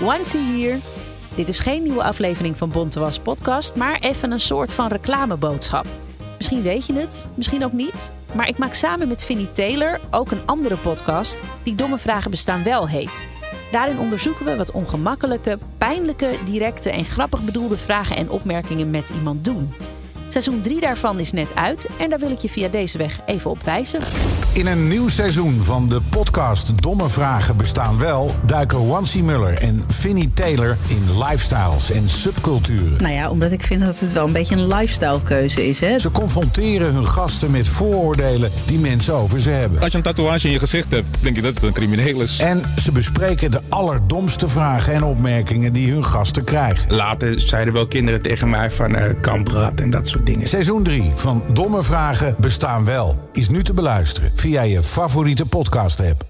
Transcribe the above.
Wansie hier. Dit is geen nieuwe aflevering van Bontewas podcast, maar even een soort van reclameboodschap. Misschien weet je het, misschien ook niet. Maar ik maak samen met Vinnie Taylor ook een andere podcast die Domme Vragen Bestaan Wel heet. Daarin onderzoeken we wat ongemakkelijke, pijnlijke, directe en grappig bedoelde vragen en opmerkingen met iemand doen. Seizoen 3 daarvan is net uit en daar wil ik je via deze weg even op wijzen. In een nieuw seizoen van de podcast Domme Vragen Bestaan Wel... duiken Wansie Muller en Vinnie Taylor in lifestyles en subculturen. Nou ja, omdat ik vind dat het wel een beetje een lifestyle keuze is. Hè? Ze confronteren hun gasten met vooroordelen die mensen over ze hebben. Als je een tatoeage in je gezicht hebt, denk je dat het een crimineel is. En ze bespreken de allerdomste vragen en opmerkingen die hun gasten krijgen. Later zeiden wel kinderen tegen mij van uh, en dat soort dingen. Seizoen 3 van Domme Vragen Bestaan Wel is nu te beluisteren via je favoriete podcast app.